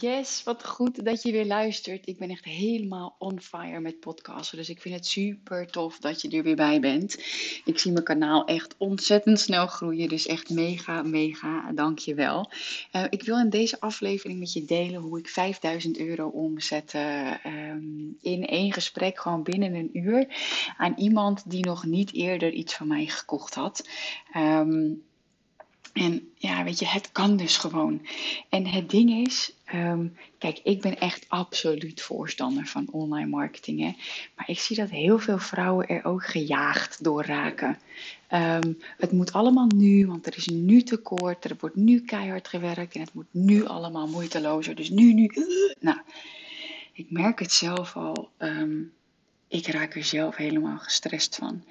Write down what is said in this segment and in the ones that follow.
Yes, wat goed dat je weer luistert. Ik ben echt helemaal on fire met podcasten. Dus ik vind het super tof dat je er weer bij bent. Ik zie mijn kanaal echt ontzettend snel groeien. Dus echt mega, mega dankjewel. Uh, ik wil in deze aflevering met je delen hoe ik 5000 euro omzette um, in één gesprek, gewoon binnen een uur, aan iemand die nog niet eerder iets van mij gekocht had. Um, en ja, weet je, het kan dus gewoon. En het ding is, um, kijk, ik ben echt absoluut voorstander van online marketing. Hè? Maar ik zie dat heel veel vrouwen er ook gejaagd door raken. Um, het moet allemaal nu, want er is nu tekort. Er wordt nu keihard gewerkt en het moet nu allemaal moeitelozer. Dus nu, nu. Uh, nou, ik merk het zelf al. Um, ik raak er zelf helemaal gestrest van.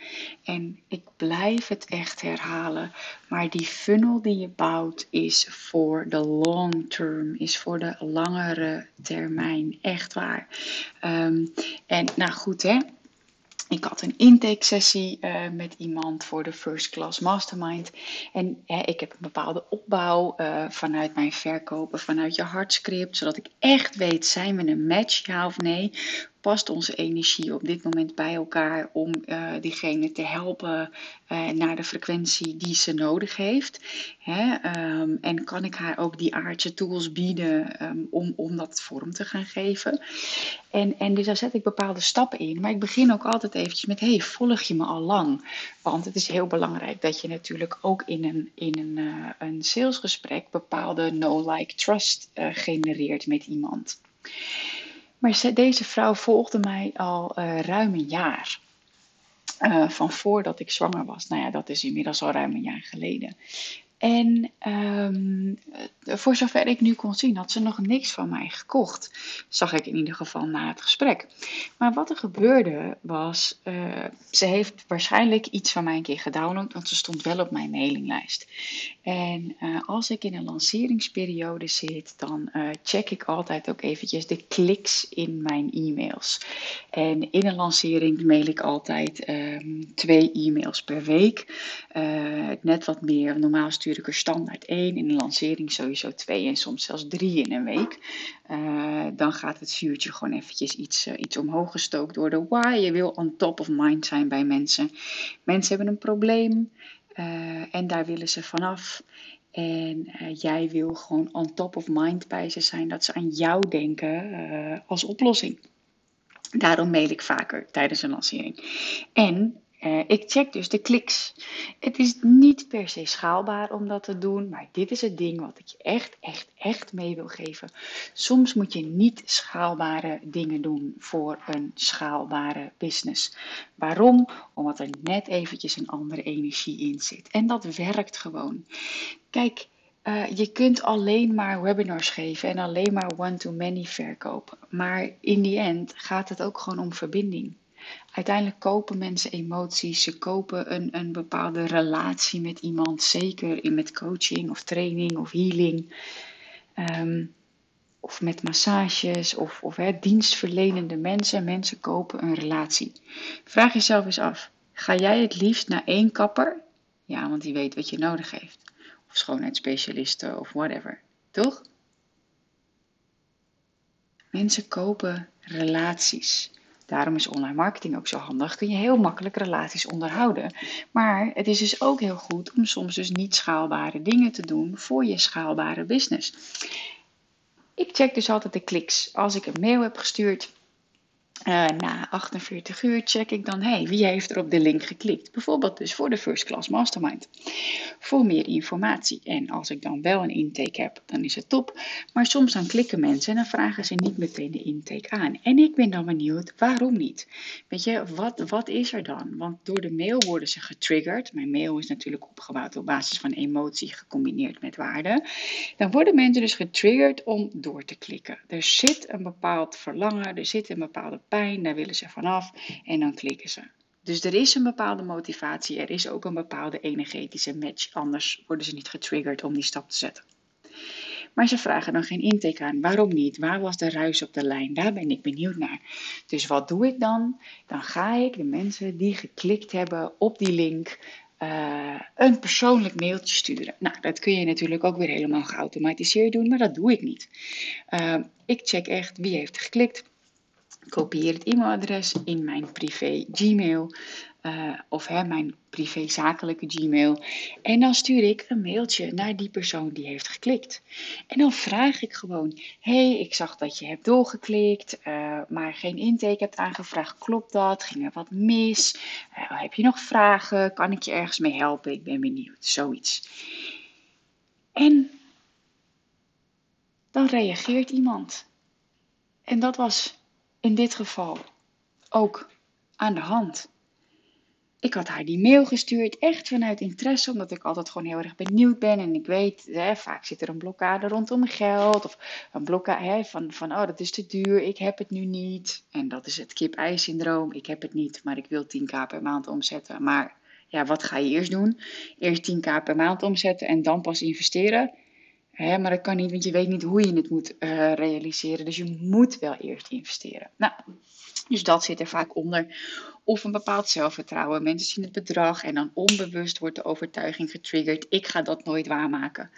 En ik blijf het echt herhalen. Maar die funnel die je bouwt is voor de long term, is voor de langere termijn. Echt waar. Um, en nou goed, hè. Ik had een intake sessie uh, met iemand voor de First Class Mastermind. En hè, ik heb een bepaalde opbouw uh, vanuit mijn verkopen, vanuit je hartscript. Zodat ik echt weet, zijn we een match, ja of nee? Past onze energie op dit moment bij elkaar om uh, diegene te helpen uh, naar de frequentie die ze nodig heeft? Hè? Um, en kan ik haar ook die aardse tools bieden um, om, om dat vorm te gaan geven? En, en dus daar zet ik bepaalde stappen in. Maar ik begin ook altijd eventjes met, hey, volg je me al lang? Want het is heel belangrijk dat je natuurlijk ook in een, in een, uh, een salesgesprek bepaalde no-like-trust genereert met iemand. Maar deze vrouw volgde mij al uh, ruim een jaar. Uh, van voordat ik zwanger was. Nou ja, dat is inmiddels al ruim een jaar geleden. En um, voor zover ik nu kon zien, had ze nog niks van mij gekocht. Zag ik in ieder geval na het gesprek. Maar wat er gebeurde was, uh, ze heeft waarschijnlijk iets van mij een keer gedownload, want ze stond wel op mijn mailinglijst. En uh, als ik in een lanceringsperiode zit, dan uh, check ik altijd ook eventjes de kliks in mijn e-mails. En in een lancering mail ik altijd um, twee e-mails per week. net wat meer. Normaal stuur ik er standaard één. In een lancering sowieso twee en soms zelfs drie in een week. Uh, dan gaat het vuurtje gewoon eventjes iets, uh, iets omhoog gestookt worden. Why? Je wil on top of mind zijn bij mensen. Mensen hebben een probleem uh, en daar willen ze vanaf. En jij wil gewoon on top of mind bij ze zijn. Dat ze aan jou denken als oplossing. Daarom mail ik vaker tijdens een lancering. En uh, ik check dus de kliks. Het is niet per se schaalbaar om dat te doen, maar dit is het ding wat ik je echt, echt, echt mee wil geven. Soms moet je niet schaalbare dingen doen voor een schaalbare business. Waarom? Omdat er net eventjes een andere energie in zit. En dat werkt gewoon. Kijk. Uh, je kunt alleen maar webinars geven en alleen maar one-to-many verkopen. Maar in die end gaat het ook gewoon om verbinding. Uiteindelijk kopen mensen emoties, ze kopen een, een bepaalde relatie met iemand, zeker in met coaching of training of healing. Um, of met massages of, of hè, dienstverlenende mensen. Mensen kopen een relatie. Vraag jezelf eens af: ga jij het liefst naar één kapper? Ja, want die weet wat je nodig heeft. Of schoonheidsspecialisten of whatever. Toch? Mensen kopen relaties. Daarom is online marketing ook zo handig. Kun je heel makkelijk relaties onderhouden. Maar het is dus ook heel goed om soms dus niet schaalbare dingen te doen voor je schaalbare business. Ik check dus altijd de kliks. Als ik een mail heb gestuurd Uh, na 48 uur check ik dan, hey, wie heeft er op de link geklikt? Bijvoorbeeld dus voor de First Class Mastermind. Voor meer informatie. En als ik dan wel een intake heb, dan is het top. Maar soms dan klikken mensen en dan vragen ze niet meteen de intake aan. En ik ben dan benieuwd, waarom niet? Weet je, wat, wat is er dan? Want door de mail worden ze getriggerd. Mijn mail is natuurlijk opgebouwd op basis van emotie gecombineerd met waarde. Dan worden mensen dus getriggerd om door te klikken. Er zit een bepaald verlangen, er zit een bepaalde pijn, daar willen ze vanaf en dan klikken ze. Dus er is een bepaalde motivatie, er is ook een bepaalde energetische match, anders worden ze niet getriggerd om die stap te zetten. Maar ze vragen dan geen intake aan. Waarom niet? Waar was de ruis op de lijn? Daar ben ik benieuwd naar. Dus wat doe ik dan? Dan ga ik de mensen die geklikt hebben op die link uh, een persoonlijk mailtje sturen. Nou, dat kun je natuurlijk ook weer helemaal geautomatiseerd doen, maar dat doe ik niet. Uh, ik check echt wie heeft geklikt kopieer het e-mailadres in mijn privé Gmail uh, of hè, mijn privé zakelijke Gmail. En dan stuur ik een mailtje naar die persoon die heeft geklikt. En dan vraag ik gewoon: hey, ik zag dat je hebt doorgeklikt, uh, maar geen intake hebt aangevraagd. Klopt dat? Ging er wat mis? Uh, heb je nog vragen? Kan ik je ergens mee helpen? Ik ben benieuwd. Zoiets. En dan reageert iemand. En dat was in dit geval ook aan de hand. Ik had haar die mail gestuurd, echt vanuit interesse, omdat ik altijd gewoon heel erg benieuwd ben. En ik weet, hè, vaak zit er een blokkade rondom geld. Of een blokkade hè, van, van, oh dat is te duur, ik heb het nu niet. En dat is het kip-ei-syndroom. Ik heb het niet, maar ik wil 10k per maand omzetten. Maar ja, wat ga je eerst doen? Eerst 10k per maand omzetten en dan pas investeren? Hè, maar dat kan niet, want je weet niet hoe je het moet uh, realiseren. Dus je moet wel eerst investeren. Nou, dus dat zit er vaak onder. Of een bepaald zelfvertrouwen. Mensen zien het bedrag en dan onbewust wordt de overtuiging getriggerd. Ik ga dat nooit waarmaken.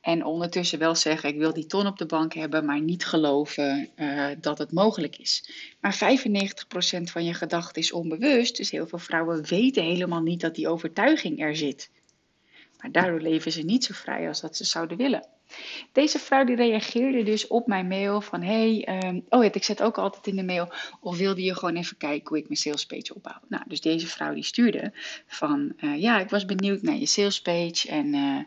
En ondertussen wel zeggen, ik wil die ton op de bank hebben, maar niet geloven uh, dat het mogelijk is. Maar 95% van je gedachten is onbewust. Dus heel veel vrouwen weten helemaal niet dat die overtuiging er zit. Maar daardoor leven ze niet zo vrij als dat ze zouden willen. Deze vrouw die reageerde dus op mijn mail van hey, um, oh ja, ik zet ook altijd in de mail of wilde je gewoon even kijken hoe ik mijn salespage opbouw. Nou, dus deze vrouw die stuurde van uh, ja, ik was benieuwd naar je salespage en uh,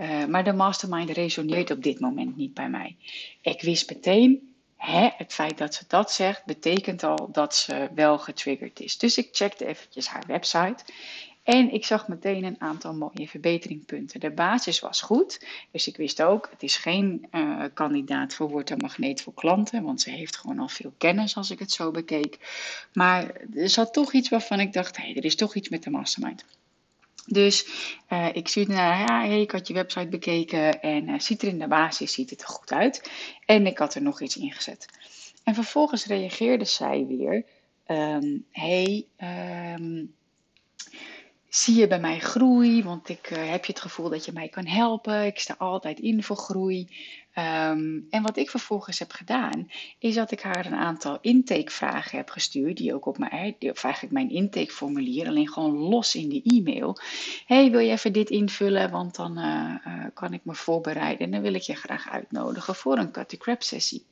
uh, maar de mastermind resoneert op dit moment niet bij mij. Ik wist meteen Hè, het feit dat ze dat zegt, betekent al dat ze wel getriggerd is. Dus ik checkte eventjes haar website. En ik zag meteen een aantal mooie verbeteringpunten. De basis was goed, dus ik wist ook, het is geen uh, kandidaat voor Word Magneet voor klanten, want ze heeft gewoon al veel kennis als ik het zo bekeek. Maar er zat toch iets waarvan ik dacht, hé, hey, er is toch iets met de mastermind. Dus uh, ik stuurde naar, ja, ik had je website bekeken en uh, ziet er in de basis ziet het er goed uit. En ik had er nog iets ingezet. En vervolgens reageerde zij weer, um, hey, um, zie je bij mij groei, want ik uh, heb je het gevoel dat je mij kan helpen. Ik sta altijd in voor groei. Um, en wat ik vervolgens heb gedaan, is dat ik haar een aantal intakevragen heb gestuurd, die ook op mijn, of eigenlijk mijn intakeformulier, alleen gewoon los in de e-mail. hey, wil je even dit invullen, want dan uh, uh, kan ik me voorbereiden en dan wil ik je graag uitnodigen voor een cut the crap sessie.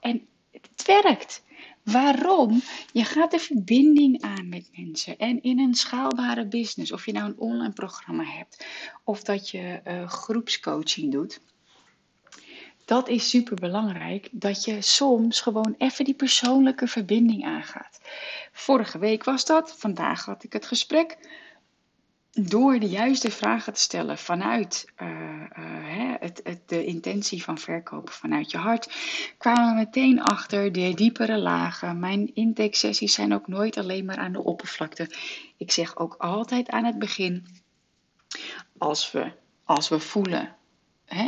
En het werkt. Waarom? Je gaat de verbinding aan met mensen. En in een schaalbare business, of je nou een online programma hebt, of dat je uh, groepscoaching doet. Dat is super belangrijk dat je soms gewoon even die persoonlijke verbinding aangaat. Vorige week was dat, vandaag had ik het gesprek door de juiste vragen te stellen vanuit uh, uh, het, het, de intentie van verkopen vanuit je hart, kwamen we meteen achter de diepere lagen. Mijn intake-sessies zijn ook nooit alleen maar aan de oppervlakte. Ik zeg ook altijd aan het begin, als we, als we voelen,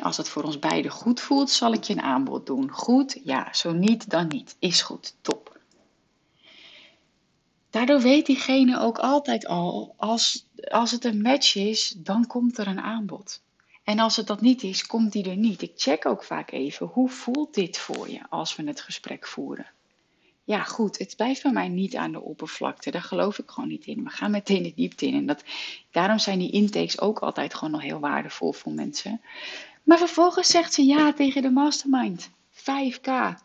als het voor ons beiden goed voelt, zal ik je een aanbod doen. Goed? Ja. Zo niet, dan niet. Is goed. Top. Daardoor weet diegene ook altijd al, als, als het een match is, dan komt er een aanbod. En als het dat niet is, komt die er niet. Ik check ook vaak even, hoe voelt dit voor je als we het gesprek voeren? Ja, goed, het blijft bij mij niet aan de oppervlakte. Daar geloof ik gewoon niet in. We gaan meteen de diepte in. En dat, daarom zijn die intakes ook altijd gewoon nog heel waardevol voor mensen. Maar vervolgens zegt ze ja tegen de mastermind. 5k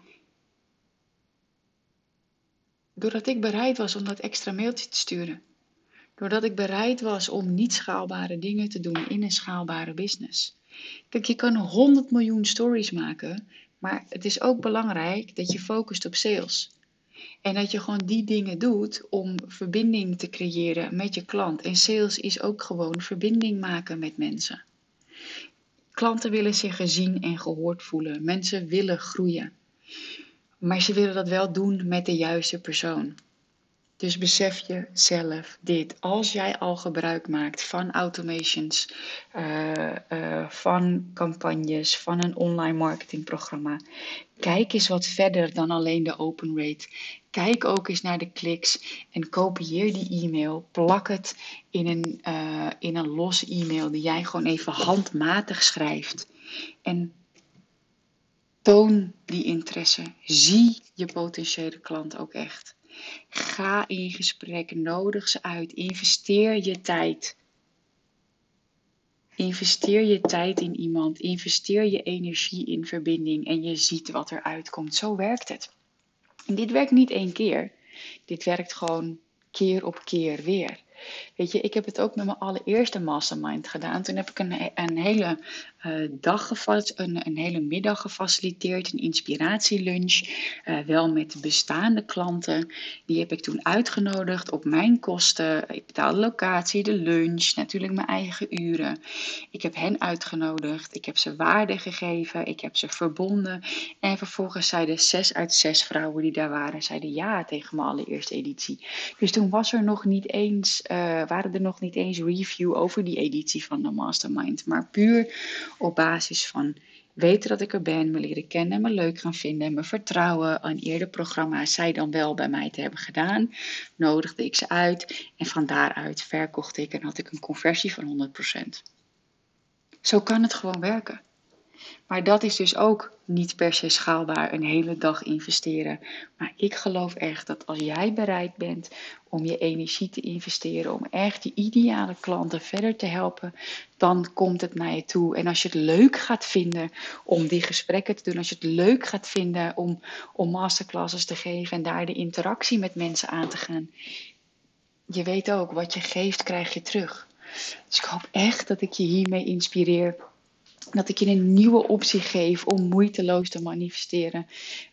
Doordat ik bereid was om dat extra mailtje te sturen. Doordat ik bereid was om niet schaalbare dingen te doen in een schaalbare business. Kijk, je kan 100 miljoen stories maken, maar het is ook belangrijk dat je focust op sales. En dat je gewoon die dingen doet om verbinding te creëren met je klant. En sales is ook gewoon verbinding maken met mensen. Klanten willen zich gezien en gehoord voelen. Mensen willen groeien. Maar ze willen dat wel doen met de juiste persoon. Dus besef je zelf dit. Als jij al gebruik maakt van automations, uh, uh, van campagnes, van een online marketingprogramma, kijk eens wat verder dan alleen de open rate. Kijk ook eens naar de kliks en kopieer die e-mail. Plak het in een, uh, in een los e-mail die jij gewoon even handmatig schrijft. En toon die interesse. Zie je potentiële klant ook echt. Ga in gesprek, nodig ze uit, investeer je tijd. Investeer je tijd in iemand, investeer je energie in verbinding en je ziet wat er uitkomt. Zo werkt het. En dit werkt niet één keer. Dit werkt gewoon keer op keer weer. Weet je, ik heb het ook met mijn allereerste mastermind gedaan. Toen heb ik een, een hele uh, dag een, een, hele middag gefaciliteerd, een inspiratielunch. Uh, wel met bestaande klanten. Die heb ik toen uitgenodigd op mijn kosten. Ik betaalde de locatie, de lunch, natuurlijk mijn eigen uren. Ik heb hen uitgenodigd. Ik heb ze waarde gegeven. Ik heb ze verbonden. En vervolgens zeiden zes uit zes vrouwen die daar waren, zeiden ja tegen mijn allereerste editie. Dus toen was er nog niet eens, uh, waren er nog niet eens review over die editie van de mastermind. Maar puur op basis van weten dat ik er ben, me leren kennen en me leuk gaan vinden en me vertrouwen aan eerder programma's zij dan wel bij mij te hebben gedaan, nodigde ik ze uit en van daaruit verkocht ik en had ik een conversie van 100%. Zo kan het gewoon werken. Maar dat is dus ook niet per se schaalbaar een hele dag investeren. Maar ik geloof echt dat als jij bereid bent om je energie te investeren, om echt die ideale klanten verder te helpen, dan komt het naar je toe. En als je het leuk gaat vinden om die gesprekken te doen, als je het leuk gaat vinden om, om masterclasses te geven en daar de interactie met mensen aan te gaan, je weet ook, wat je geeft, krijg je terug. Dus ik hoop echt dat ik je hiermee inspireer dat ik je een nieuwe optie geef om moeiteloos te manifesteren.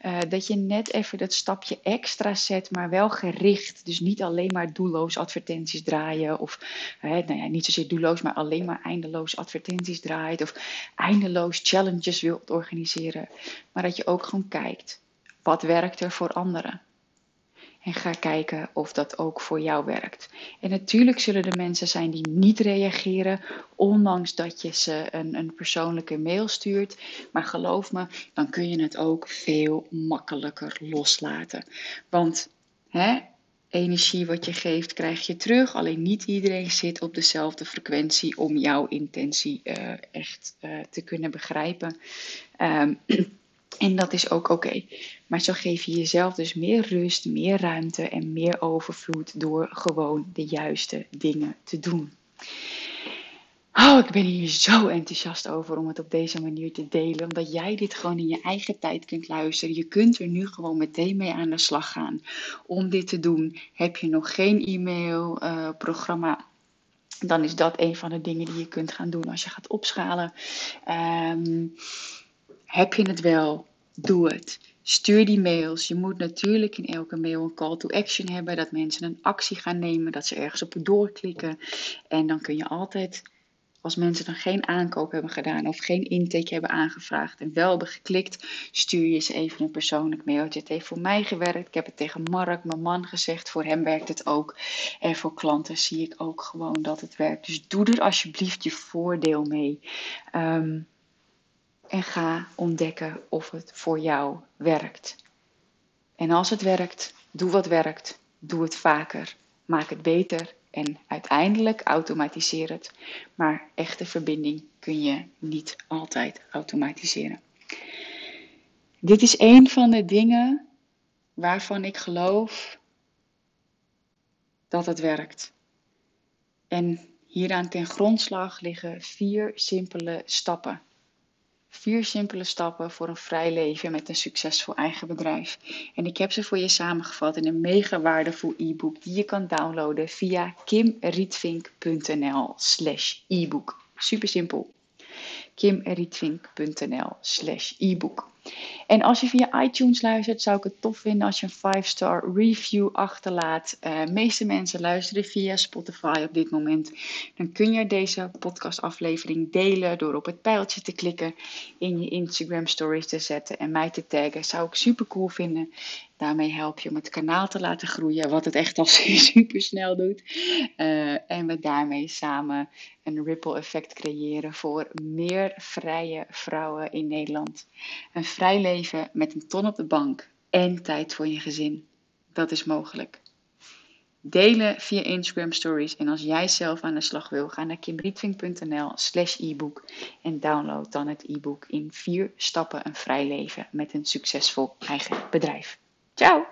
Uh, dat je net even dat stapje extra zet, maar wel gericht. Dus niet alleen maar doelloos advertenties draaien. Of nou ja, niet zozeer doelloos, maar alleen maar eindeloos advertenties draait. Of eindeloos challenges wilt organiseren. Maar dat je ook gewoon kijkt. Wat werkt er voor anderen? En ga kijken of dat ook voor jou werkt. En natuurlijk zullen er mensen zijn die niet reageren, ondanks dat je ze een, een persoonlijke mail stuurt. Maar geloof me, dan kun je het ook veel makkelijker loslaten. Want hè, energie wat je geeft, krijg je terug. Alleen niet iedereen zit op dezelfde frequentie om jouw intentie uh, echt uh, te kunnen begrijpen. Um, En dat is ook oké. Maar zo geef je jezelf dus meer rust, meer ruimte en meer overvloed door gewoon de juiste dingen te doen. Oh, ik ben hier zo enthousiast over om het op deze manier te delen. Omdat jij dit gewoon in je eigen tijd kunt luisteren. Je kunt er nu gewoon meteen mee aan de slag gaan. Om dit te doen heb je nog geen e-mailprogramma. Uh, dan is dat een van de dingen die je kunt gaan doen als je gaat opschalen. Um, heb je het wel? Doe het. Stuur die mails. Je moet natuurlijk in elke mail een call to action hebben. Dat mensen een actie gaan nemen. Dat ze ergens op doorklikken. En dan kun je altijd, als mensen dan geen aankoop hebben gedaan. Of geen intake hebben aangevraagd. En wel hebben geklikt. Stuur je ze even een persoonlijk mailtje. Het heeft voor mij gewerkt. Ik heb het tegen Mark, mijn man, gezegd. Voor hem werkt het ook. En voor klanten zie ik ook gewoon dat het werkt. Dus doe er alsjeblieft je voordeel mee. Um, en ga ontdekken of het voor jou werkt. En als het werkt, doe wat werkt, doe het vaker, maak het beter en uiteindelijk automatiseer het. Maar echte verbinding kun je niet altijd automatiseren. Dit is een van de dingen waarvan ik geloof dat het werkt. En hieraan ten grondslag liggen vier simpele stappen Vier simpele stappen voor een vrij leven met een succesvol eigen bedrijf. En ik heb ze voor je samengevat in een mega waardevol e-book die je kan downloaden via kimrietvink.nl slash e-book. Super simpel. kimrietvink.nl slash e-book. En als je via iTunes luistert, zou ik het tof vinden als je een 5-star review achterlaat. Uh, meeste mensen luisteren via Spotify op dit moment. Dan kun je deze podcastaflevering delen door op het pijltje te klikken, in je Instagram stories te zetten en mij te taggen. Zou ik super cool vinden. Daarmee help je om het kanaal te laten groeien, wat het echt al super snel doet. Uh, en we daarmee samen een ripple effect creëren voor meer vrije vrouwen in Nederland. Een vrij leven met een ton op de bank en tijd voor je gezin. Dat is mogelijk. Delen via Instagram Stories. En als jij zelf aan de slag wil, ga naar kimrietvink.nl slash e-book en download dan het e-book in vier stappen een vrij leven met een succesvol eigen bedrijf. Ciao!